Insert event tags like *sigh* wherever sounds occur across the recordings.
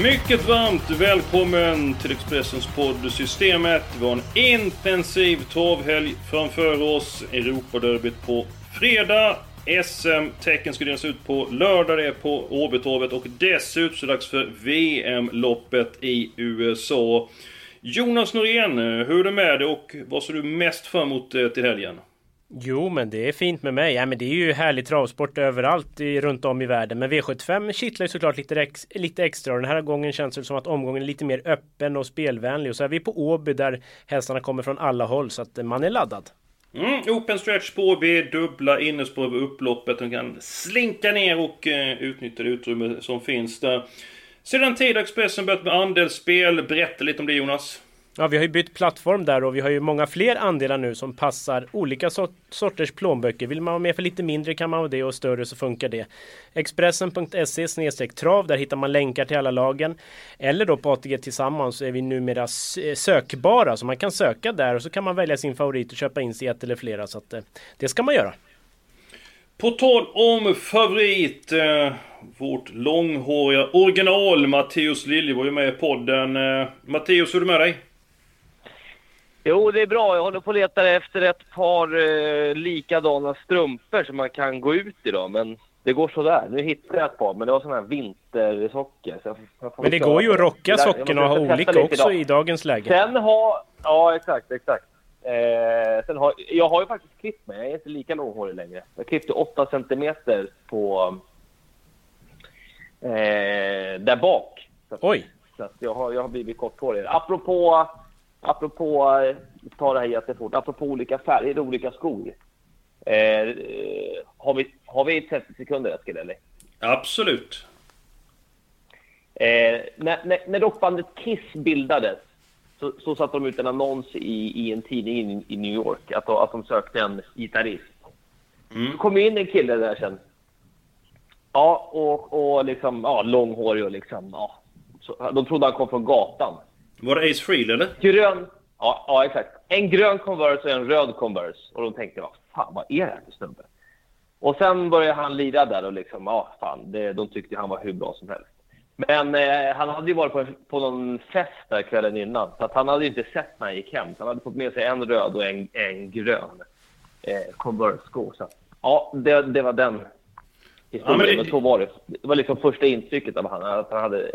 Mycket varmt välkommen till Expressens podd Systemet. Vi har en intensiv travhelg framför oss. Europaderbyt på fredag. SM-tecken ska delas ut på lördag, det är på Åbytorvet. Och dessutom så är det dags för VM-loppet i USA. Jonas Norén, hur är det med dig och vad ser du mest fram emot eh, till helgen? Jo, men det är fint med mig. Ja, men det är ju härlig travsport överallt i, runt om i världen. Men V75 kittlar ju såklart lite, ex, lite extra. Och den här gången känns det som att omgången är lite mer öppen och spelvänlig. Och så är vi på Åby där hästarna kommer från alla håll. Så att man är laddad. Mm, open stretch på Åby, dubbla innerspår över upploppet. De kan slinka ner och eh, utnyttja det utrymme som finns där. Sedan tid har Expressen börjat med andelsspel. Berätta lite om det Jonas. Ja, vi har ju bytt plattform där och vi har ju många fler andelar nu som passar olika sort sorters plånböcker. Vill man vara med för lite mindre kan man vara det och större så funkar det. Expressen.se trav, där hittar man länkar till alla lagen. Eller då på ATG Tillsammans så är vi numera sökbara så man kan söka där och så kan man välja sin favorit och köpa in sig ett eller flera. Så att, eh, det ska man göra. På tal om favorit, eh, vårt långhåriga original Matteus Lilje var ju med i podden. Eh, Matteus, hur är det med dig? Jo, det är bra. Jag håller på att leta efter ett par eh, likadana strumpor som man kan gå ut i då, men det går sådär. Nu hittade jag ett par, men det var sådana här vintersocker. Så jag, jag men det går ju att rocka sockorna och ha olika också idag. i dagens läge. Sen har... Ja, exakt, exakt. Eh, sen har, jag har ju faktiskt klippt mig. Jag är inte lika långhårig längre. Jag klippte 8 centimeter på... Eh, där bak. Så, Oj! Så jag, har, jag har blivit korthårig. Apropå apropå, eh, ta det här jättefort, apropå olika färger och olika skor. Eh, har, vi, har vi 30 sekunder Eskil, eller? Absolut. Eh, när, när, när rockbandet Kiss bildades så, så satte de ut en annons i, i en tidning i, i New York att, att de sökte en gitarrist. Mm. kom in en kille där sen. Ja, och, och liksom, ja, långhårig och liksom, ja. Så, de trodde han kom från gatan. Var det Ace Frehley eller? Grön. Ja, ja, exakt. En grön Converse och en röd Converse. Och de tänkte, vad fan, vad är det här för snubbe? Och sen började han lira där och liksom, ja, fan, det, de tyckte han var hur bra som helst. Men eh, han hade ju varit på, på någon fest där kvällen innan, så han hade inte sett när han gick hem. Så han hade fått med sig en röd och en, en grön eh, Converse-sko. Så ja, det, det var den historien. Ja, men, det... men så var det. Det var liksom första intrycket av honom, att han hade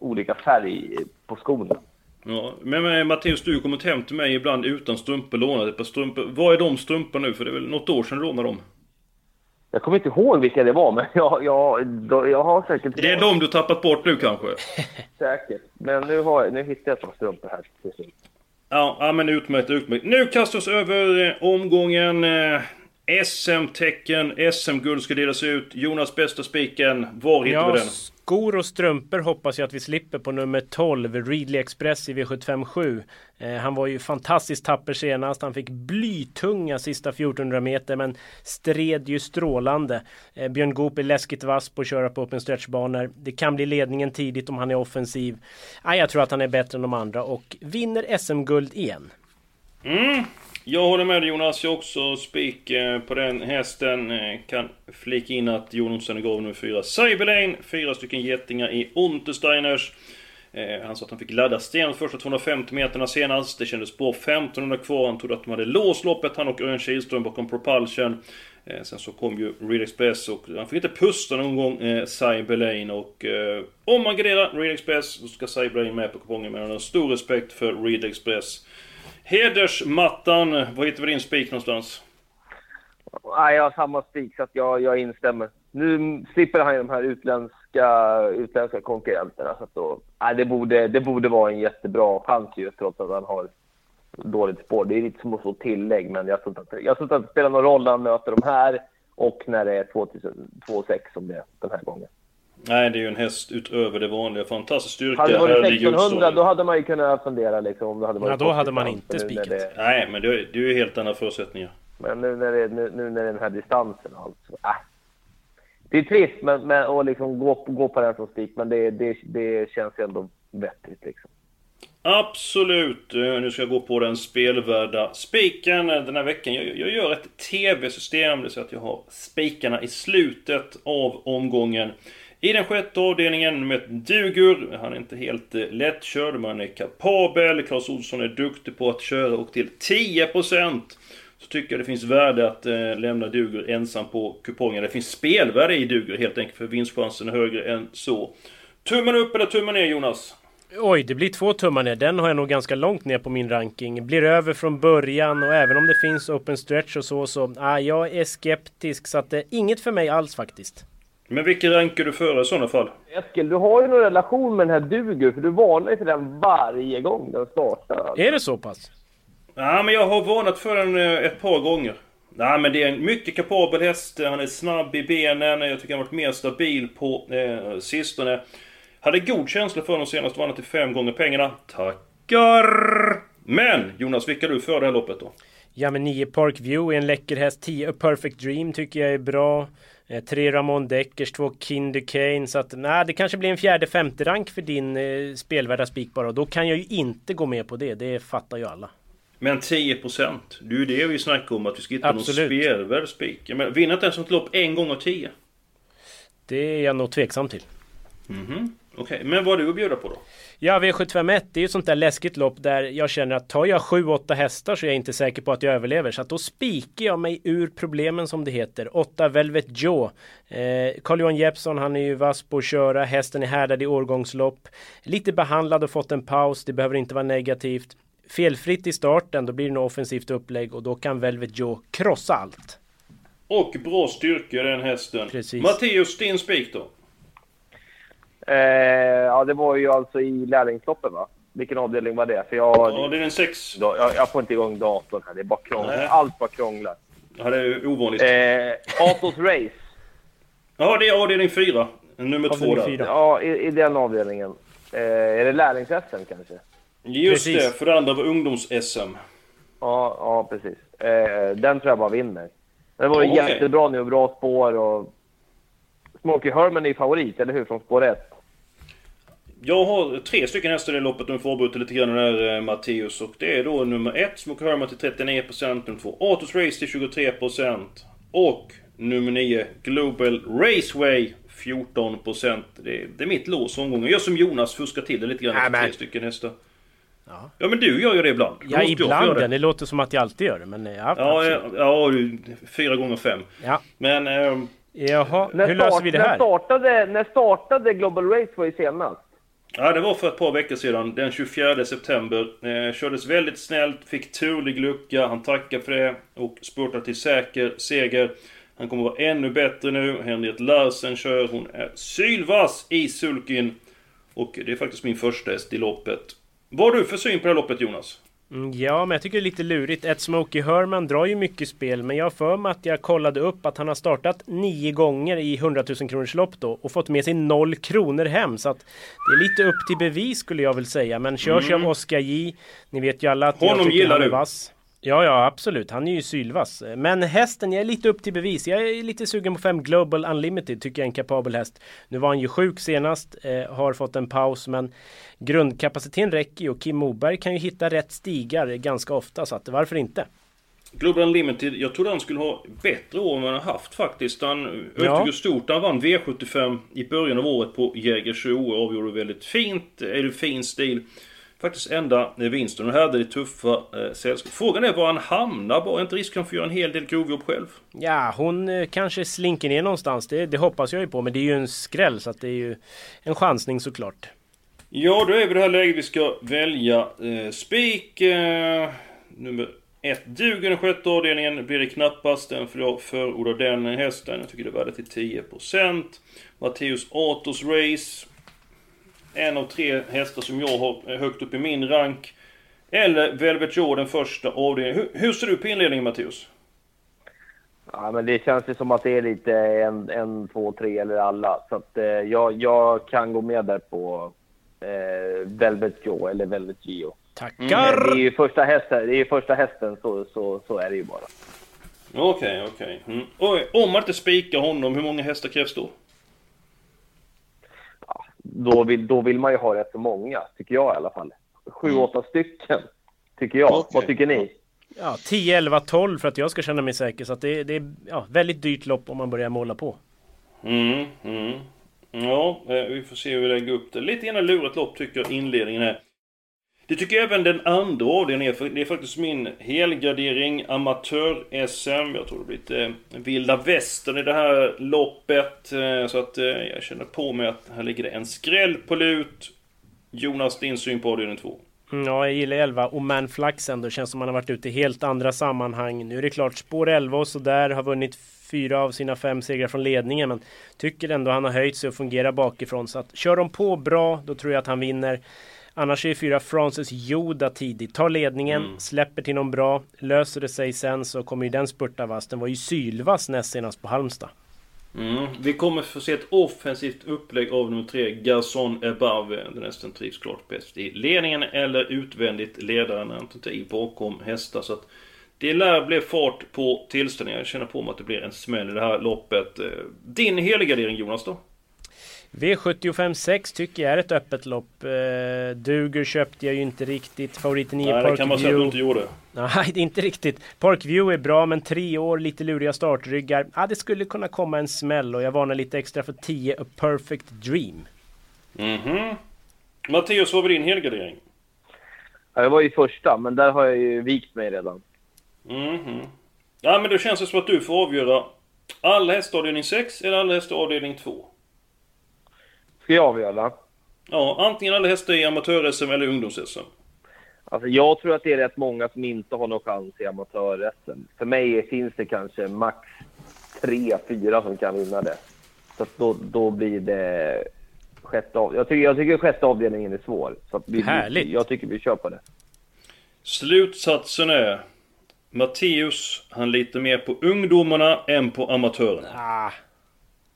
olika färg på skorna. Ja, men Matteus, du har kommit hem till mig ibland utan strumpor, lånat ett par strumpor. Vad är de strumporna nu? För det är väl något år sedan du lånade dem? Jag kommer inte ihåg vilka det var, men *laughs* jag, jag, jag har säkert... Det är de du tappat bort nu kanske? *laughs* säkert. Men nu, har, nu hittar jag ett par strumpor här till slut. Ja, ja, men utmärkt, utmärkt. Nu kastar vi oss över eh, omgången. SM-tecken, SM-guld ska delas ut. Jonas bästa spiken, var hittar ja, vi den? Skor och strumpor hoppas jag att vi slipper på nummer 12, Readly Express i V757. Eh, han var ju fantastiskt tapper senast. Han fick blytunga sista 1400 meter men stred ju strålande. Eh, Björn Goop är läskigt vass på att köra på open stretchbanor. Det kan bli ledningen tidigt om han är offensiv. Ah, jag tror att han är bättre än de andra och vinner SM-guld igen. Mm. Jag håller med dig Jonas, jag också spik eh, på den hästen. Eh, kan flika in att Jonsen gav nummer 4 Cyberlane, fyra stycken getingar i Untersteiners. Eh, han sa att han fick ladda sten första 250 meterna senast. Det kändes bra. 1500 kvar. Han trodde att de hade låst loppet. Han och Örjan Kihlström bakom Propulsion. sen så kom ju Real Express och han fick inte pusta någon gång, eh, Cyberlane. Och om man garderar Real Express så ska Cyberlane med på kupongen. Men han har stor respekt för Real Express. Hedersmattan, var hittar vi din spik någonstans? Nej, jag har samma spik så att jag, jag instämmer. Nu slipper han ju de här utländska, utländska konkurrenterna. Så att då, nej, det, borde, det borde vara en jättebra chans ju trots att han har dåligt spår. Det är lite som att få tillägg, men jag tror inte att, jag tror inte att det spelar någon roll när han möter de här och när det är 2006 som det är den här gången. Nej, det är ju en häst utöver det vanliga. Fantastisk styrka. Hade det varit härlig 1600 utstrålning. då hade man ju kunnat fundera liksom. Då hade, man Ja, då hade man inte spikat. det- Nej, men det är det är ju helt andra förutsättningar. Men nu när det, nu, nu när det är den här distansen och allt. Så, äh. Det är trist men, men, liksom gå, gå på den som spik, men det, det, det känns ju ändå vettigt liksom. Absolut. Eh, Nu ska jag gå på den spelvärda spiken den här veckan. Jag, jag gör ett TV-system, det så att jag har spikarna i slutet av omgången. I den sjätte avdelningen med Dugur. Han är inte helt eh, lättkörd, men han är kapabel. Claes Olsson är duktig på att köra och till 10% så tycker jag det finns värde att eh, lämna Duger ensam på kupongen. Det finns spelvärde i Duger helt enkelt, för vinstchansen är högre än så. Tummen upp eller tummen ner Jonas? Oj, det blir två tummar ner. Den har jag nog ganska långt ner på min ranking. Blir över från början och även om det finns open stretch och så så... Ah, jag är skeptisk så att det är inget för mig alls faktiskt. Men vilken rankar du före i sådana fall? Eskil, du har ju någon relation med den här Duger, för du varnar ju för den varje gång den startar. Är det så pass? Ja, men jag har varnat för den eh, ett par gånger. Nej, men det är en mycket kapabel häst. Han är snabb i benen. Jag tycker han har varit mer stabil på eh, sistone. Hade god känsla för honom senast. Vann till fem gånger pengarna. Tackar! Men Jonas, vilka du för det här loppet då? Ja men 9 Park View är en läcker häst. 10 A Perfect Dream tycker jag är bra. 3 Ramon Deckers, 2 Kinder Kane. Så att nej, det kanske blir en fjärde femte rank för din eh, spelvärda spik bara. Och då kan jag ju inte gå med på det. Det fattar ju alla. Men 10%. Det är ju det vi snackar om, att vi ska hitta någon Absolut. spelvärd spik. Men vinner inte ens ett lopp en gång av 10? Det är jag nog tveksam till. Mhm. Okej, men vad har du att bjuda på då? Ja, V751 det är ju ett sånt där läskigt lopp där jag känner att tar jag 7-8 hästar så är jag inte säker på att jag överlever. Så att då spikar jag mig ur problemen som det heter. 8 Velvet Joe. Eh, Carl-Johan Jeppsson han är ju vass på att köra. Hästen är härdad i årgångslopp. Lite behandlad och fått en paus. Det behöver inte vara negativt. Felfritt i starten, då blir det något offensivt upplägg och då kan Velvet Joe krossa allt. Och bra styrka den hästen. Precis. Matteus, din spik då? Eh, ja, det var ju alltså i lärlingsloppet va? Vilken avdelning var det? För jag, Ja, det är en 6. jag, jag får inte igång datorn här. Det är bara krångel. Nej. Allt bara krånglar. Ja, det är ovanligt. Eh, Atos Race. Ja, det är avdelning 4. Nummer 2 Avdelning där. fyra. Ja, i, i den avdelningen. Eh, är det lärlingshästen kanske? Just Precis. det, för det andra var ungdoms-SM. Ja, ja precis. Eh, den tror jag bara vinner. Den var ju Okej. jättebra nu och bra spår och... Smokey Herman är favorit, eller hur? Från spår 1. Jag har tre stycken hästar i loppet, de får avbryta lite grann där eh, Matteus. Och det är då nummer 1, Smoke Herman till 39%, nummer 2, Autos Race till 23% och nummer 9, Global Raceway 14%. Det är, det är mitt lås omgången. Jag som Jonas fuskar till det lite grann efter tre stycken hästar. Ja. Ja men du gör ju det ibland. Då Ja, ibland. det. Det låter som att jag alltid gör det, men eh, ja, Ja, ja, ja, fyra gånger fem. ja. Men... ehm, Jaha, När, hur löser start, vi det när, här? startade, när startade Global Raceway senast? Ja, det var för ett par veckor sedan, den 24 september. Eh, kördes väldigt snällt, fick turlig lucka, han tackar för det och spurtar till säker seger. Han kommer vara ännu bättre nu. Henriette Larsen kör, hon är sylvass i sulkin. Och det är faktiskt min första häst i loppet. Vad har du för syn på det här loppet Jonas? Mm, Ja, men jag tycker det är lite lurigt. Ett Smokey Herman drar ju mycket spel, men jag har för mig att jag kollade upp att han har startat nio gånger i 100 000 kronors lopp då och fått med sig noll kronor hem. Så att det är lite upp till bevis skulle jag väl säga. Men körs av Oscar J. Ni vet ju alla att jag Mm. Honom tycker gillar han är du. vass. Ja, ja, absolut. Han är ju sylvass. Men hästen, jag är lite upp till bevis. Jag är lite sugen på 5 Global Unlimited, tycker jag är en kapabel häst. Nu var han ju sjuk senast, eh, har fått en paus, men grundkapaciteten räcker ju och Kim Moberg kan ju hitta rätt stigar ganska ofta, så att varför inte? Global Unlimited, jag trodde han skulle ha bättre år än vad han har haft faktiskt. Han Ja. övertog stort. Han vann V75 i början av året på Jägersro och avgjorde väldigt fint. Är det fin stil. Faktiskt enda vinsten. Här hade det tuffa eh, sällskap. Frågan är var han hamnar. Bara inte risk att han får göra en hel del grovjobb själv. Ja, hon eh, kanske slinker ner någonstans. Det, det hoppas jag ju på, men det är ju en skräll, så att det är ju en chansning såklart. Ja, då är vi i det här läget vi ska välja eh, spik. Eh, nummer ett duger den sjätte avdelningen. Blir det knappast. Den för jag förordar den hästen. Jag tycker det är värde till 10%. Matteus Autos Race. En av tre hästar som jag har eh, högt upp i min rank. Eller Velvet Joe den första avdelningen. Hur, hur ser du på inledningen Mattias? Ja, men det känns ju som att det är lite en, en två, tre eller alla. Så att, eh, jag, jag kan gå med där på eh, Velvet Joe eller Velvet Gio. Tackar! Mm. Det är ju första hästen, det är ju första hästen så, så, så är det ju bara. Okej, okej. Mm. Om man inte spikar honom, hur många hästar krävs då? Då, vill, då vill man ju ha rätt så många, tycker jag i alla fall. Sju, Mm. åtta stycken, tycker jag. Okej. Vad tycker ni? Ja, 10, 11, 12 för att jag ska känna mig säker. Så att det, det är ja, väldigt dyrt lopp om man börjar måla på. Mm, mm. Ja, eh, vi får se hur vi lägger upp det. Lite grann lurat lopp tycker jag inledningen är. Det tycker jag även den andra avdelningen är. För det är faktiskt min helgardering amatör-SM. Jag tror det blir lite eh, vilda västern i det här loppet. Eh, så att eh, jag känner på mig att här ligger det en skräll på lut. Jonas, din syn på avdelning 2? Mm, ja, jag gillar 11 och Man Flaxen. Det känns som man har varit ute i helt andra sammanhang. Nu är det klart spår 11 och sådär. Har vunnit fyra av sina fem segrar från ledningen. Men tycker ändå han har höjt sig och fungerar bakifrån. Så att kör de på bra, då tror jag att han vinner. Annars är fyra Francis Joda tidigt. Tar ledningen, släpper till någon bra. Löser det sig sen så kommer ju den spurta vass. Den var ju sylvass näst senast på Halmstad. Mm. Vi kommer få se ett offensivt upplägg av nummer 3, Garçon Above. Den hästen trivs klart bäst i ledningen eller utvändigt ledaren i bakom hästar. Så att det lär bli fart på tillställningen. Jag känner på mig att det blir en smäll i det här loppet. Eh, Din helgardering Jonas då? V75 6 tycker jag är ett öppet lopp. Eh, Duger köpte jag ju inte riktigt. Favoriten 9 Nej, det kan man säga att du inte gjorde. Nej, inte riktigt. Parkview är bra, men tre år, lite luriga startryggar. Ja, det skulle kunna komma en smäll och jag varnar lite extra för 10 A Perfect Dream. Mhm. Mattias, vad var din helgardering? Ja, jag var ju första, men där har jag ju vikt mig redan. Mhm. Ja, men då känns det som att du får avgöra. Alla hästar avdelning 6 eller alla hästar avdelning 2? Ska jag avgöra? Ja, antingen alla hästar i amatör-SM eller ungdoms-SM. Alltså, jag tror att det är rätt många som inte har någon chans i amatör-SM. För mig finns det kanske max tre, fyra som kan vinna det. Så att då, då blir det sjätte av... jag, tycker, jag tycker sjätte avdelningen är svår. Så att vi, Härligt. Jag tycker vi kör på det. Slutsatsen är Matteus, han litar mer på ungdomarna än på amatörerna. Ah.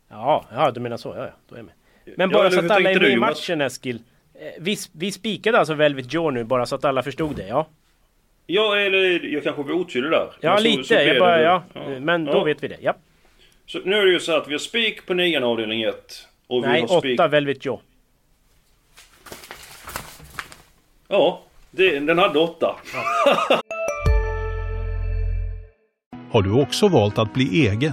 Ja, ja, du menar så. Ja, ja, då är jag med. Men Ja, bara eller så att alla är med i matchen Eskil. Eh, Vi, vi spikade alltså Velvet Joe nu bara så att alla förstod det, ja? Ja, eller jag kanske var otydlig där. Ja, så- lite. så jag bara, väl. ja. Men då Ja. vet vi det. Ja. Så nu är det ju så att vi har spik på nian avdelning 1. Och vi Nej, har spik... åtta Velvet Joe. Ja, det, den hade åtta. *laughs* Har du också valt att bli egen?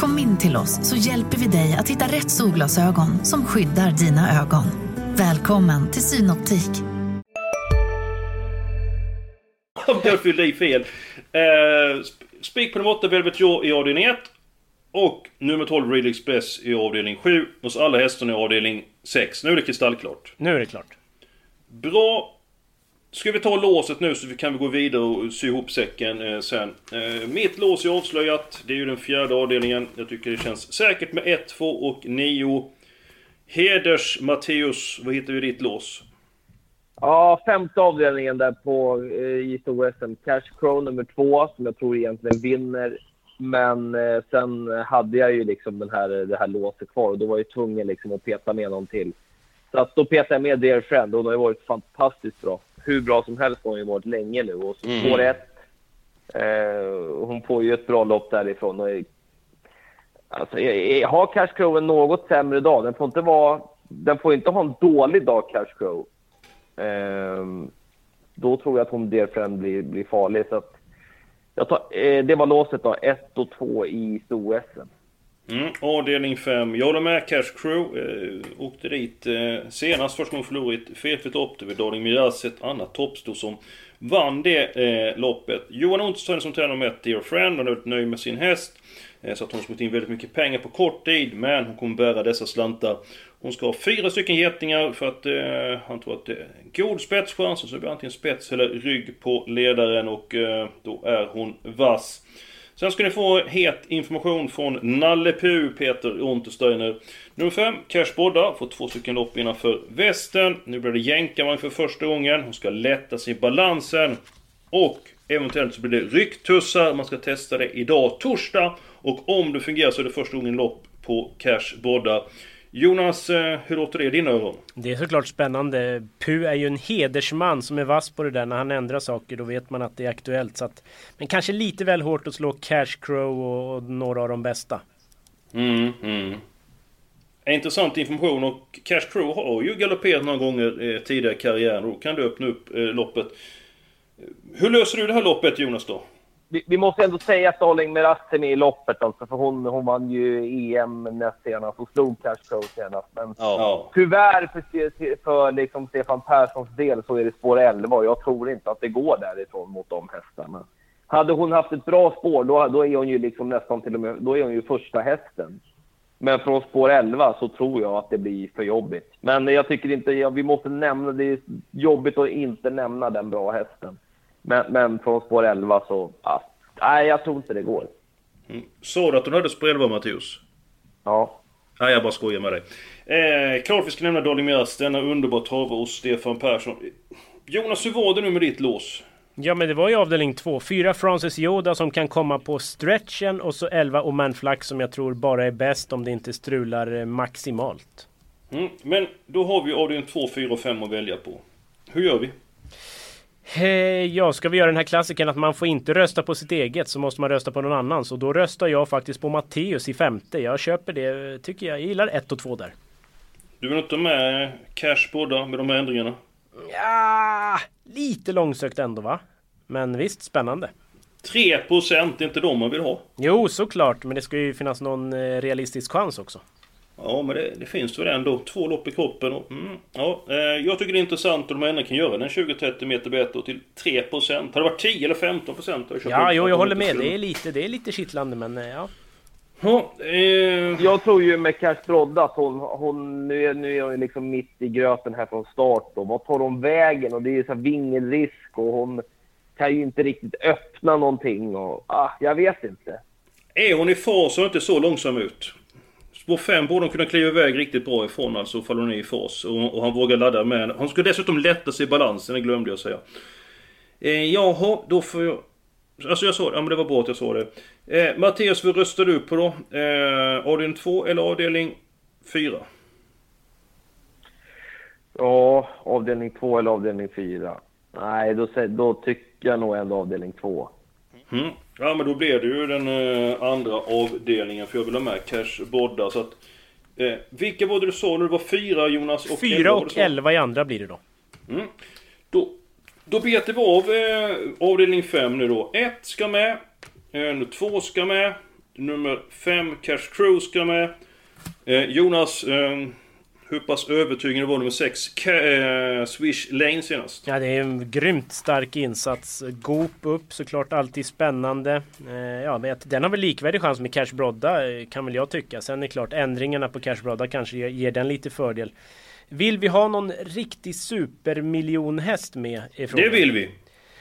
Kom in till oss så hjälper vi dig att hitta rätt solglasögon som skyddar dina ögon. Välkommen till Synoptik. Jag fyllde i fel. Eh, sp- spik på nummer 8, Velvet Joe i avdelning 1. Och nummer 12, Real Express i avdelning 7. Och så alla hästarna i avdelning 6. Nu är det kristallklart. Nu är det klart. Bra. Ska vi ta låset nu så kan vi gå vidare och sy ihop säcken eh, sen. Eh, mitt lås är avslöjat. Det är ju den fjärde avdelningen. Jag tycker det känns säkert med 1, 2 och 9. Heders Matteus, vad hittar vi i ditt lås? Ja, femte avdelningen där på eh, i stor-SM. Cash Crow nummer två, som jag tror egentligen vinner. Men eh, sen hade jag ju liksom den här, det här låset kvar och då var jag tvungen liksom att peta med någon till. Så att då petade jag med Dear Friend och hon har ju varit fantastiskt bra. Hur bra som helst har hon ju varit länge nu. Och så Mm. spår ett. Eh, hon får ju ett bra lopp därifrån. Och, alltså, har Cash Crow en något sämre dag. Den får inte, vara, den får inte ha en dålig dag, Cash Crow. Ehm, då tror jag att hon Dear Friend blir, blir farlig. Så att jag tar, eh, det var låset då, 1 och 2 i stor-SM. Mm, avdelning 5. Jag håller med Cash Crew. Eh, åkte dit eh, senast första gången förlorat felfritt lopp. Det var Darling Miraz, ett annat toppsto som vann det eh, loppet. Johan Ottosson som tränar med Dear Friend. Han är väldigt nöjd med sin häst. Eh, så att hon har in väldigt mycket pengar på kort tid. Men hon kommer bära dessa slantar. Hon ska ha fyra stycken getingar för att eh, han tror att det är god spetschans. Så det blir antingen spets eller rygg på ledaren och eh, då är hon vass. Sen ska ni få het information från Nalle Puh, Peter Untersteiner. Nummer 5, Cash Bodda, får två stycken lopp innanför västen. Nu blir det jänkarvagn för första gången. Hon ska lätta sig i balansen. Och eventuellt så blir det rycktussar. Man ska testa det idag, torsdag. Och om det fungerar så är det första gången lopp på Cash Bodda. Jonas, eh, hur låter det i dina öron? Det är såklart spännande. Pu är ju en hedersman som är vass på det där. När han ändrar saker då vet man att det är aktuellt. Så att, men kanske lite väl hårt att slå Cash Crow och, och några av de bästa. Mm, mm. Intressant information och Cash Crow har ju galopperat några gånger eh, tidigare i karriären. Då kan du öppna upp eh, loppet. Hur löser du det här loppet Jonas då? Vi, vi måste ändå säga att Darling är med i loppet. Alltså, för hon, hon vann ju EM näst senast och slog Cash Crow senast. Men Ja. tyvärr för, för liksom Stefan Perssons del så är det spår 11 och jag tror inte att det går därifrån mot de hästarna. Hade hon haft ett bra spår, då, då är hon ju liksom nästan till och med, då är hon ju första hästen. Men från spår 11 så tror jag att det blir för jobbigt. Men jag tycker inte, ja, vi måste nämna, det är jobbigt att inte nämna den bra hästen. Men, men från spår 11 så, ja, nej jag tror inte det går. Mm. Sa du att hon hade spår 11 Matteus? Ja. Nej, jag bara skojar med dig. Eh, klart vi ska nämna Darling Miraz, denna underbara travare hos Stefan Persson. Jonas, hur var det nu med ditt lås? Ja men det var ju avdelning 2. Fyra Francis Yoda som kan komma på stretchen och så 11 Oman Flax som jag tror bara är bäst om det inte strular eh, maximalt. Mm. Men då har vi avdelning 2, 4 och 5 att välja på. Hur gör vi? Ja, ska vi göra den här klassiken att man får inte rösta på sitt eget så måste man rösta på någon annan. Så då röstar jag faktiskt på Matteus i femte. Jag köper det, tycker jag. Jag gillar 1 och 2 där. Du vill inte med Cash båda med de här ändringarna? Ja, lite långsökt ändå va? Men visst, spännande. 3% är inte de man vill ha. Jo, såklart. Men det ska ju finnas någon eh, realistisk chans också. Ja, men det, det finns väl ändå två lopp i kroppen. Och, mm, ja, eh, jag tycker det är intressant att de ändå kan göra den 20-30 meter bättre till 3%. Hade det varit 10 eller 15% hade jag Ja, jo, jag håller med. Det är lite, det är lite kittlande men eh, ja. Ja, eh, Jag tror ju med Cash Brodda att hon, hon nu, är, nu är hon ju liksom mitt i gröten här från start. Då. Vad tar hon vägen? Och det är ju så här vingelrisk och hon kan ju inte riktigt öppna någonting. Och, ah, jag vet inte. Är hon i fas och inte så långsam ut? Spår 5 borde hon kunna kliva iväg riktigt bra ifrån alltså ifall hon är i fas. Och, och han vågar ladda med henne. Han ska dessutom lätta sig i balansen, det glömde jag säga. Eh, jaha, då får jag... Alltså jag sa det, ja men det var bra att jag sa det. Eh, Mattias, vad röstar du på då? Eh, avdelning 2 eller avdelning 4? Ja, avdelning 2 eller avdelning 4? Nej, då, då tycker jag nog ändå avdelning 2. Mm. Ja men då blir det ju den eh, andra avdelningen för jag vill ha med Cash Bodda så att... Eh, vilka var det du sa nu? Det var fyra Jonas och Fyra och elva i andra blir det då. Mm. Då, då betar vi av eh, avdelning 5 nu då. 1 ska med. Eh, 2 ska med. Nummer 5 Cash Crew ska med. Eh, Jonas, eh, hur pass övertygande var nummer 6 eh, Swish Lane senast? Ja, det är en grymt stark insats. Goop upp såklart, alltid spännande. Eh, ja, men den har väl likvärdig chans med Cash Brodda eh, kan väl jag tycka. Sen är det klart, ändringarna på Cash Brodda kanske ger, ger den lite fördel. Vill vi ha någon riktig supermiljonhäst med? i frågan? Det vill vi!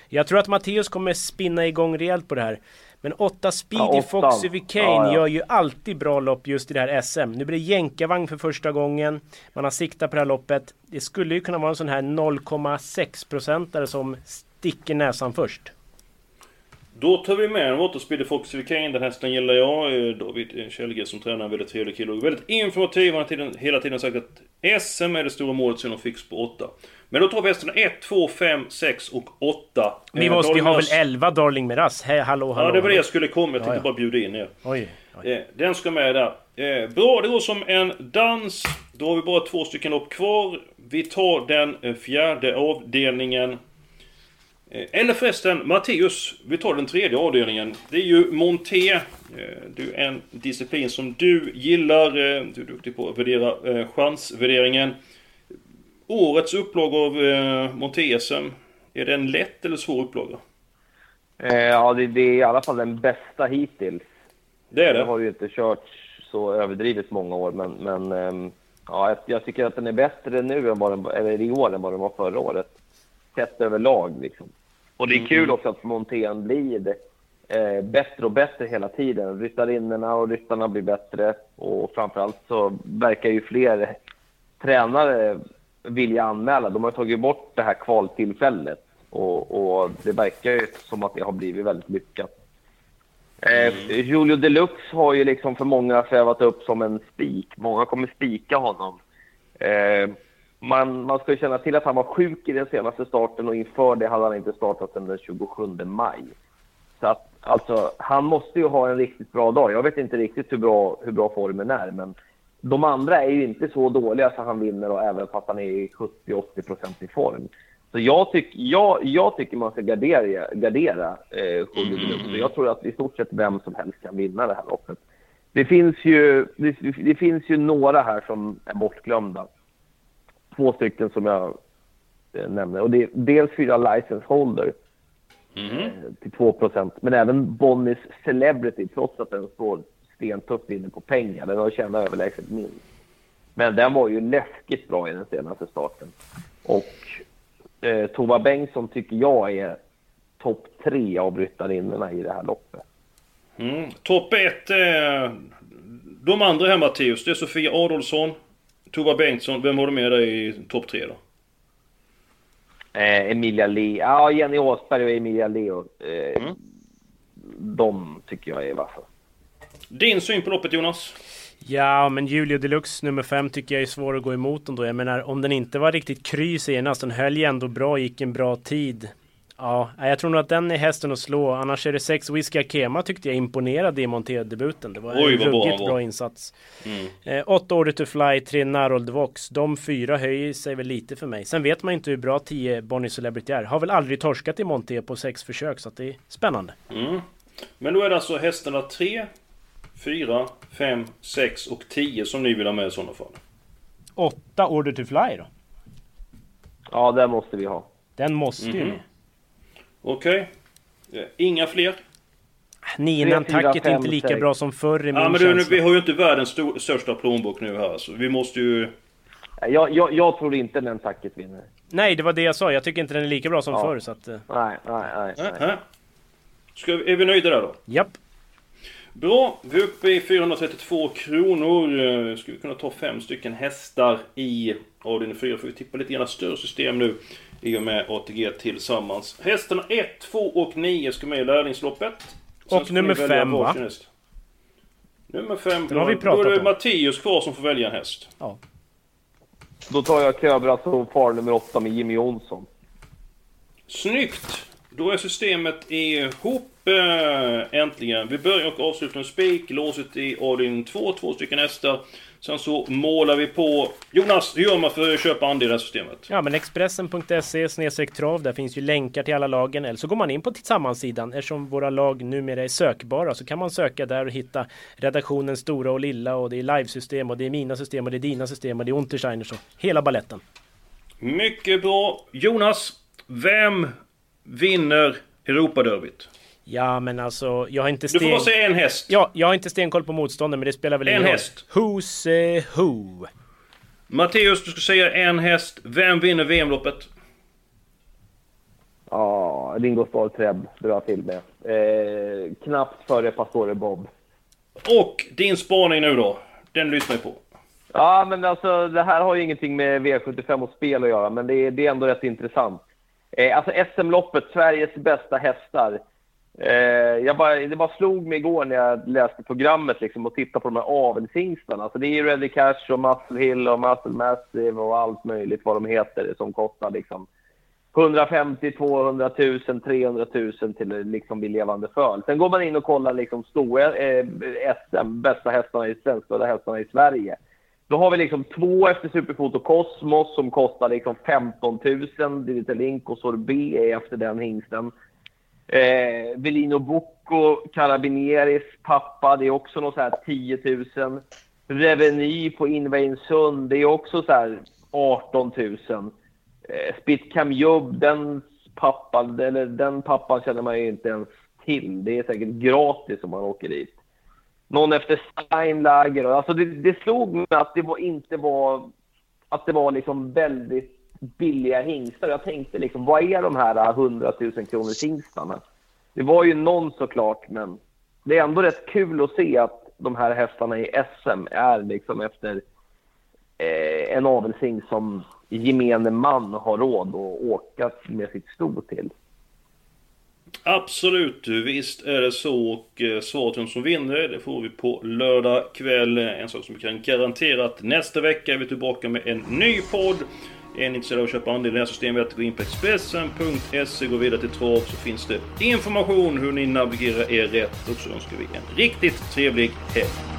Jag tror att Matteus kommer spinna igång rejält på det här. Men 8 Speedy Ja. Foxy Vicane Ja, ja. gör ju alltid bra lopp just i det här SM. Nu blir det jänkarvagn för första gången. Man har siktat på det här loppet. Det skulle ju kunna vara en sån här 0,6 procentare som sticker näsan först. Då tar vi med en Waterspeed Fox Vicane. Den hästen gillar jag. Eh, David Kjellgren som tränar en väldigt trevlig kille och väldigt informativ. Han har hela tiden sagt att SM är det stora målet sen de fix på 8. Men då tar vi hästarna 1, 2, 5, 6 och 8. Vi måste ju ha väl 11 Darling Miraz? Hej, hallå, hallå. Ja, det var det jag skulle komma. Jag tänkte Ja, ja. bara bjuda in er. Oj, oj. Eh, Den ska med där. Eh, Bra, det går som en dans. Då har vi bara två stycken lopp kvar. Vi tar den eh, fjärde avdelningen. Eh, Eller förresten, Matteus, vi tar den tredje avdelningen. Det är ju Monté. Eh, Du är en disciplin som du gillar. eh, Du är duktig på att värdera chansvärderingen. Årets upplaga av Monté-SM. Är det en lätt eller svår upplaga? Ja, det, det är i alla fall den bästa hittills. Det är det. Jag har ju inte kört så överdrivet många år, men, men ehm, ja, jag, jag tycker att den är bättre nu än vad den, eller i år än vad den var förra året. Sett överlag liksom. Och det är kul också att montén blir eh, bättre och bättre hela tiden. Ryttarinnorna och ryttarna blir bättre och framförallt så verkar ju fler tränare vilja anmäla. De har tagit bort det här kvaltillfället och, och det verkar ju som att det har blivit väldigt lyckat. Eh, Julio Deluxe har ju liksom för många svävat upp som en spik. Många kommer spika honom. Eh, man, man ska ju känna till att han var sjuk i den senaste starten och inför det hade han inte startat sedan den 27 maj. Så att, alltså, han måste ju ha en riktigt bra dag. Jag vet inte riktigt hur bra, hur bra formen är, men de andra är ju inte så dåliga så han vinner och även fast han är i 70-80 procent i form. Så jag, tyck, jag, jag tycker man ska gardera, gardera eh, Julio Deluxe. Jag tror att i stort sett vem som helst kan vinna det här loppet. Det finns ju, det, det finns ju några här som är bortglömda. Två stycken som jag eh, nämner. Och det är dels fyra license holder eh, till 2% men även Bonnies Celebrity, trots att den står stentufft inne på pengar. Den har tjänat överlägset minst. Men den var ju läskigt bra i den senaste starten. Och eh, Tova Bengtsson tycker jag är topp tre av ryttarinnorna i det här loppet. Mm. Topp ett eh, De andra här Matteus, det är Sofia Adolfsson, Tova Bengtsson. Vem har du med dig i topp tre då? Eh, Emilia Leo, ja Jenny Åsberg och Emilia Leo. Eh, De tycker jag är vassa. Din syn på loppet Jonas? Ja, men Julio Deluxe nummer 5 tycker jag är svår att gå emot ändå. Jag menar, om den inte var riktigt kry senast, den höll ju ändå bra, gick en bra tid. Ja, jag tror nog att den är hästen att slå. Annars är det 6 Whisky Akema tyckte jag imponerade i Monté-debuten. Det var Oj, en bra ruggigt bra, var. insats. Mm. Eh, 8 Order to Fly, 3 Narold Vox. De fyra höjer sig väl lite för mig. Sen vet man inte hur bra 10 Bonnie Celebrity är. Har väl aldrig torskat i Monté på sex försök, så att det är spännande. Mm. Men då är det alltså hästarna 3, 4, 5, 6 och 10 som ni vill ha med i sådana fall? 8 Order to Fly då? Ja, det måste vi ha. Den måste ju Mhm. med. Okej. Eh, Inga fler? Fyra, är inte lika bra som förr i min Ja men du, nu, vi har ju inte världens stor, största plånbok nu här så vi måste ju... Jag, jag, jag tror inte den tacket vinner. Nej, det var det jag sa. Jag tycker inte den är lika bra som Ja. förr. Så att, eh, Nej, nej, nej. nej. Äh, Ska vi, är vi nöjda där då? japp. Bra, vi är uppe i 432 kronor. Eh, Ska vi kunna ta fem stycken hästar i avdelning 4? Får vi tippa lite grann större system nu i och med ATG tillsammans. Hästarna 1, 2 och 9 ska med i lärlingsloppet. Sen Och nummer välja fem, va? varsin häst. Nummer 5, Den har vi då är det. Mattias kvar som får välja en häst. Ja. Då tar jag Köbra som far nummer åtta med Jimmy Jonsson. Snyggt! Då är systemet ihop eh, äntligen. Vi börjar och avslutar med spik, låset i avdelning 2, två stycken hästar. Sen så målar vi på... Jonas, hur gör man för att köpa andel i det här systemet? Ja, men Expressen.se snedstreck trav. Där finns ju länkar till alla lagen. Eller så går man in på Tillsammansidan. Eftersom våra lag numera är sökbara så kan man söka där och hitta redaktionens stora och lilla. Och det är livesystem och det är mina system och det är dina system och det är Untersteiners och hela balletten. Mycket bra. Jonas, vem vinner Europaderbyt? Ja, men alltså jag har inte Du får sten... bara säga en häst. Ja, jag har inte stenkoll på motståndaren men det spelar väl En ingen roll. häst. Who's eh, who? Matteus, du ska säga en häst. Vem vinner VM-loppet? Ja, Ringo Starr Treb drar jag till med. Eh, knappt före Pastore Bob. Och din spaning nu då. Den lyssnar vi på. Ja, men alltså det här har ju ingenting med V75 och spel att göra, men det är, det är ändå rätt intressant. Eh, alltså SM-loppet, Sveriges bästa hästar. Eh, jag bara, det bara slog mig igår när jag läste programmet liksom, och tittade på de här avelshingstarna. Alltså, det är ju Ready Cash och Muscle Hill och Muscle Massive och allt möjligt vad de heter som kostar liksom 150, 200 000, 300 000 till liksom vid levande föl. Sen går man in och kollar liksom stora eh, SM, bästa hästarna i svenskfödda hästarna i Sverige. Då har vi liksom två efter Superfoto Cosmos som kostar liksom 15 000. Digital Link och Sorbet är efter den hingsten. Eh, Velino Bocco, Carabinieris pappa, det är också något så här 10 000. Reveny på Invainsund, det är också så här 18 000. Eh, Spitcam Jubb, den pappa, eller den pappan känner man ju inte ens till. Det är säkert gratis om man åker dit. Någon efter Steinlager. Alltså det, det slog mig att det var inte var att det var liksom väldigt billiga hingstar. Jag tänkte liksom, vad är de här äh, 100 000 kronors hingstarna? Det var ju någon såklart, men det är ändå rätt kul att se att de här hästarna i SM är liksom efter eh, en avelshingst som gemene man har råd att åka med sitt sto till. Absolut, visst är det så. Och eh, svaret vem som vinner, det får vi på lördag kväll. En sak som vi kan garantera att nästa vecka är vi tillbaka med en ny podd. Är ni intresserade av att köpa andel i det här systemet, gå in på Expressen.se, gå vidare till Trav så finns det information hur ni navigerar er rätt. Och så önskar vi en riktigt trevlig helg.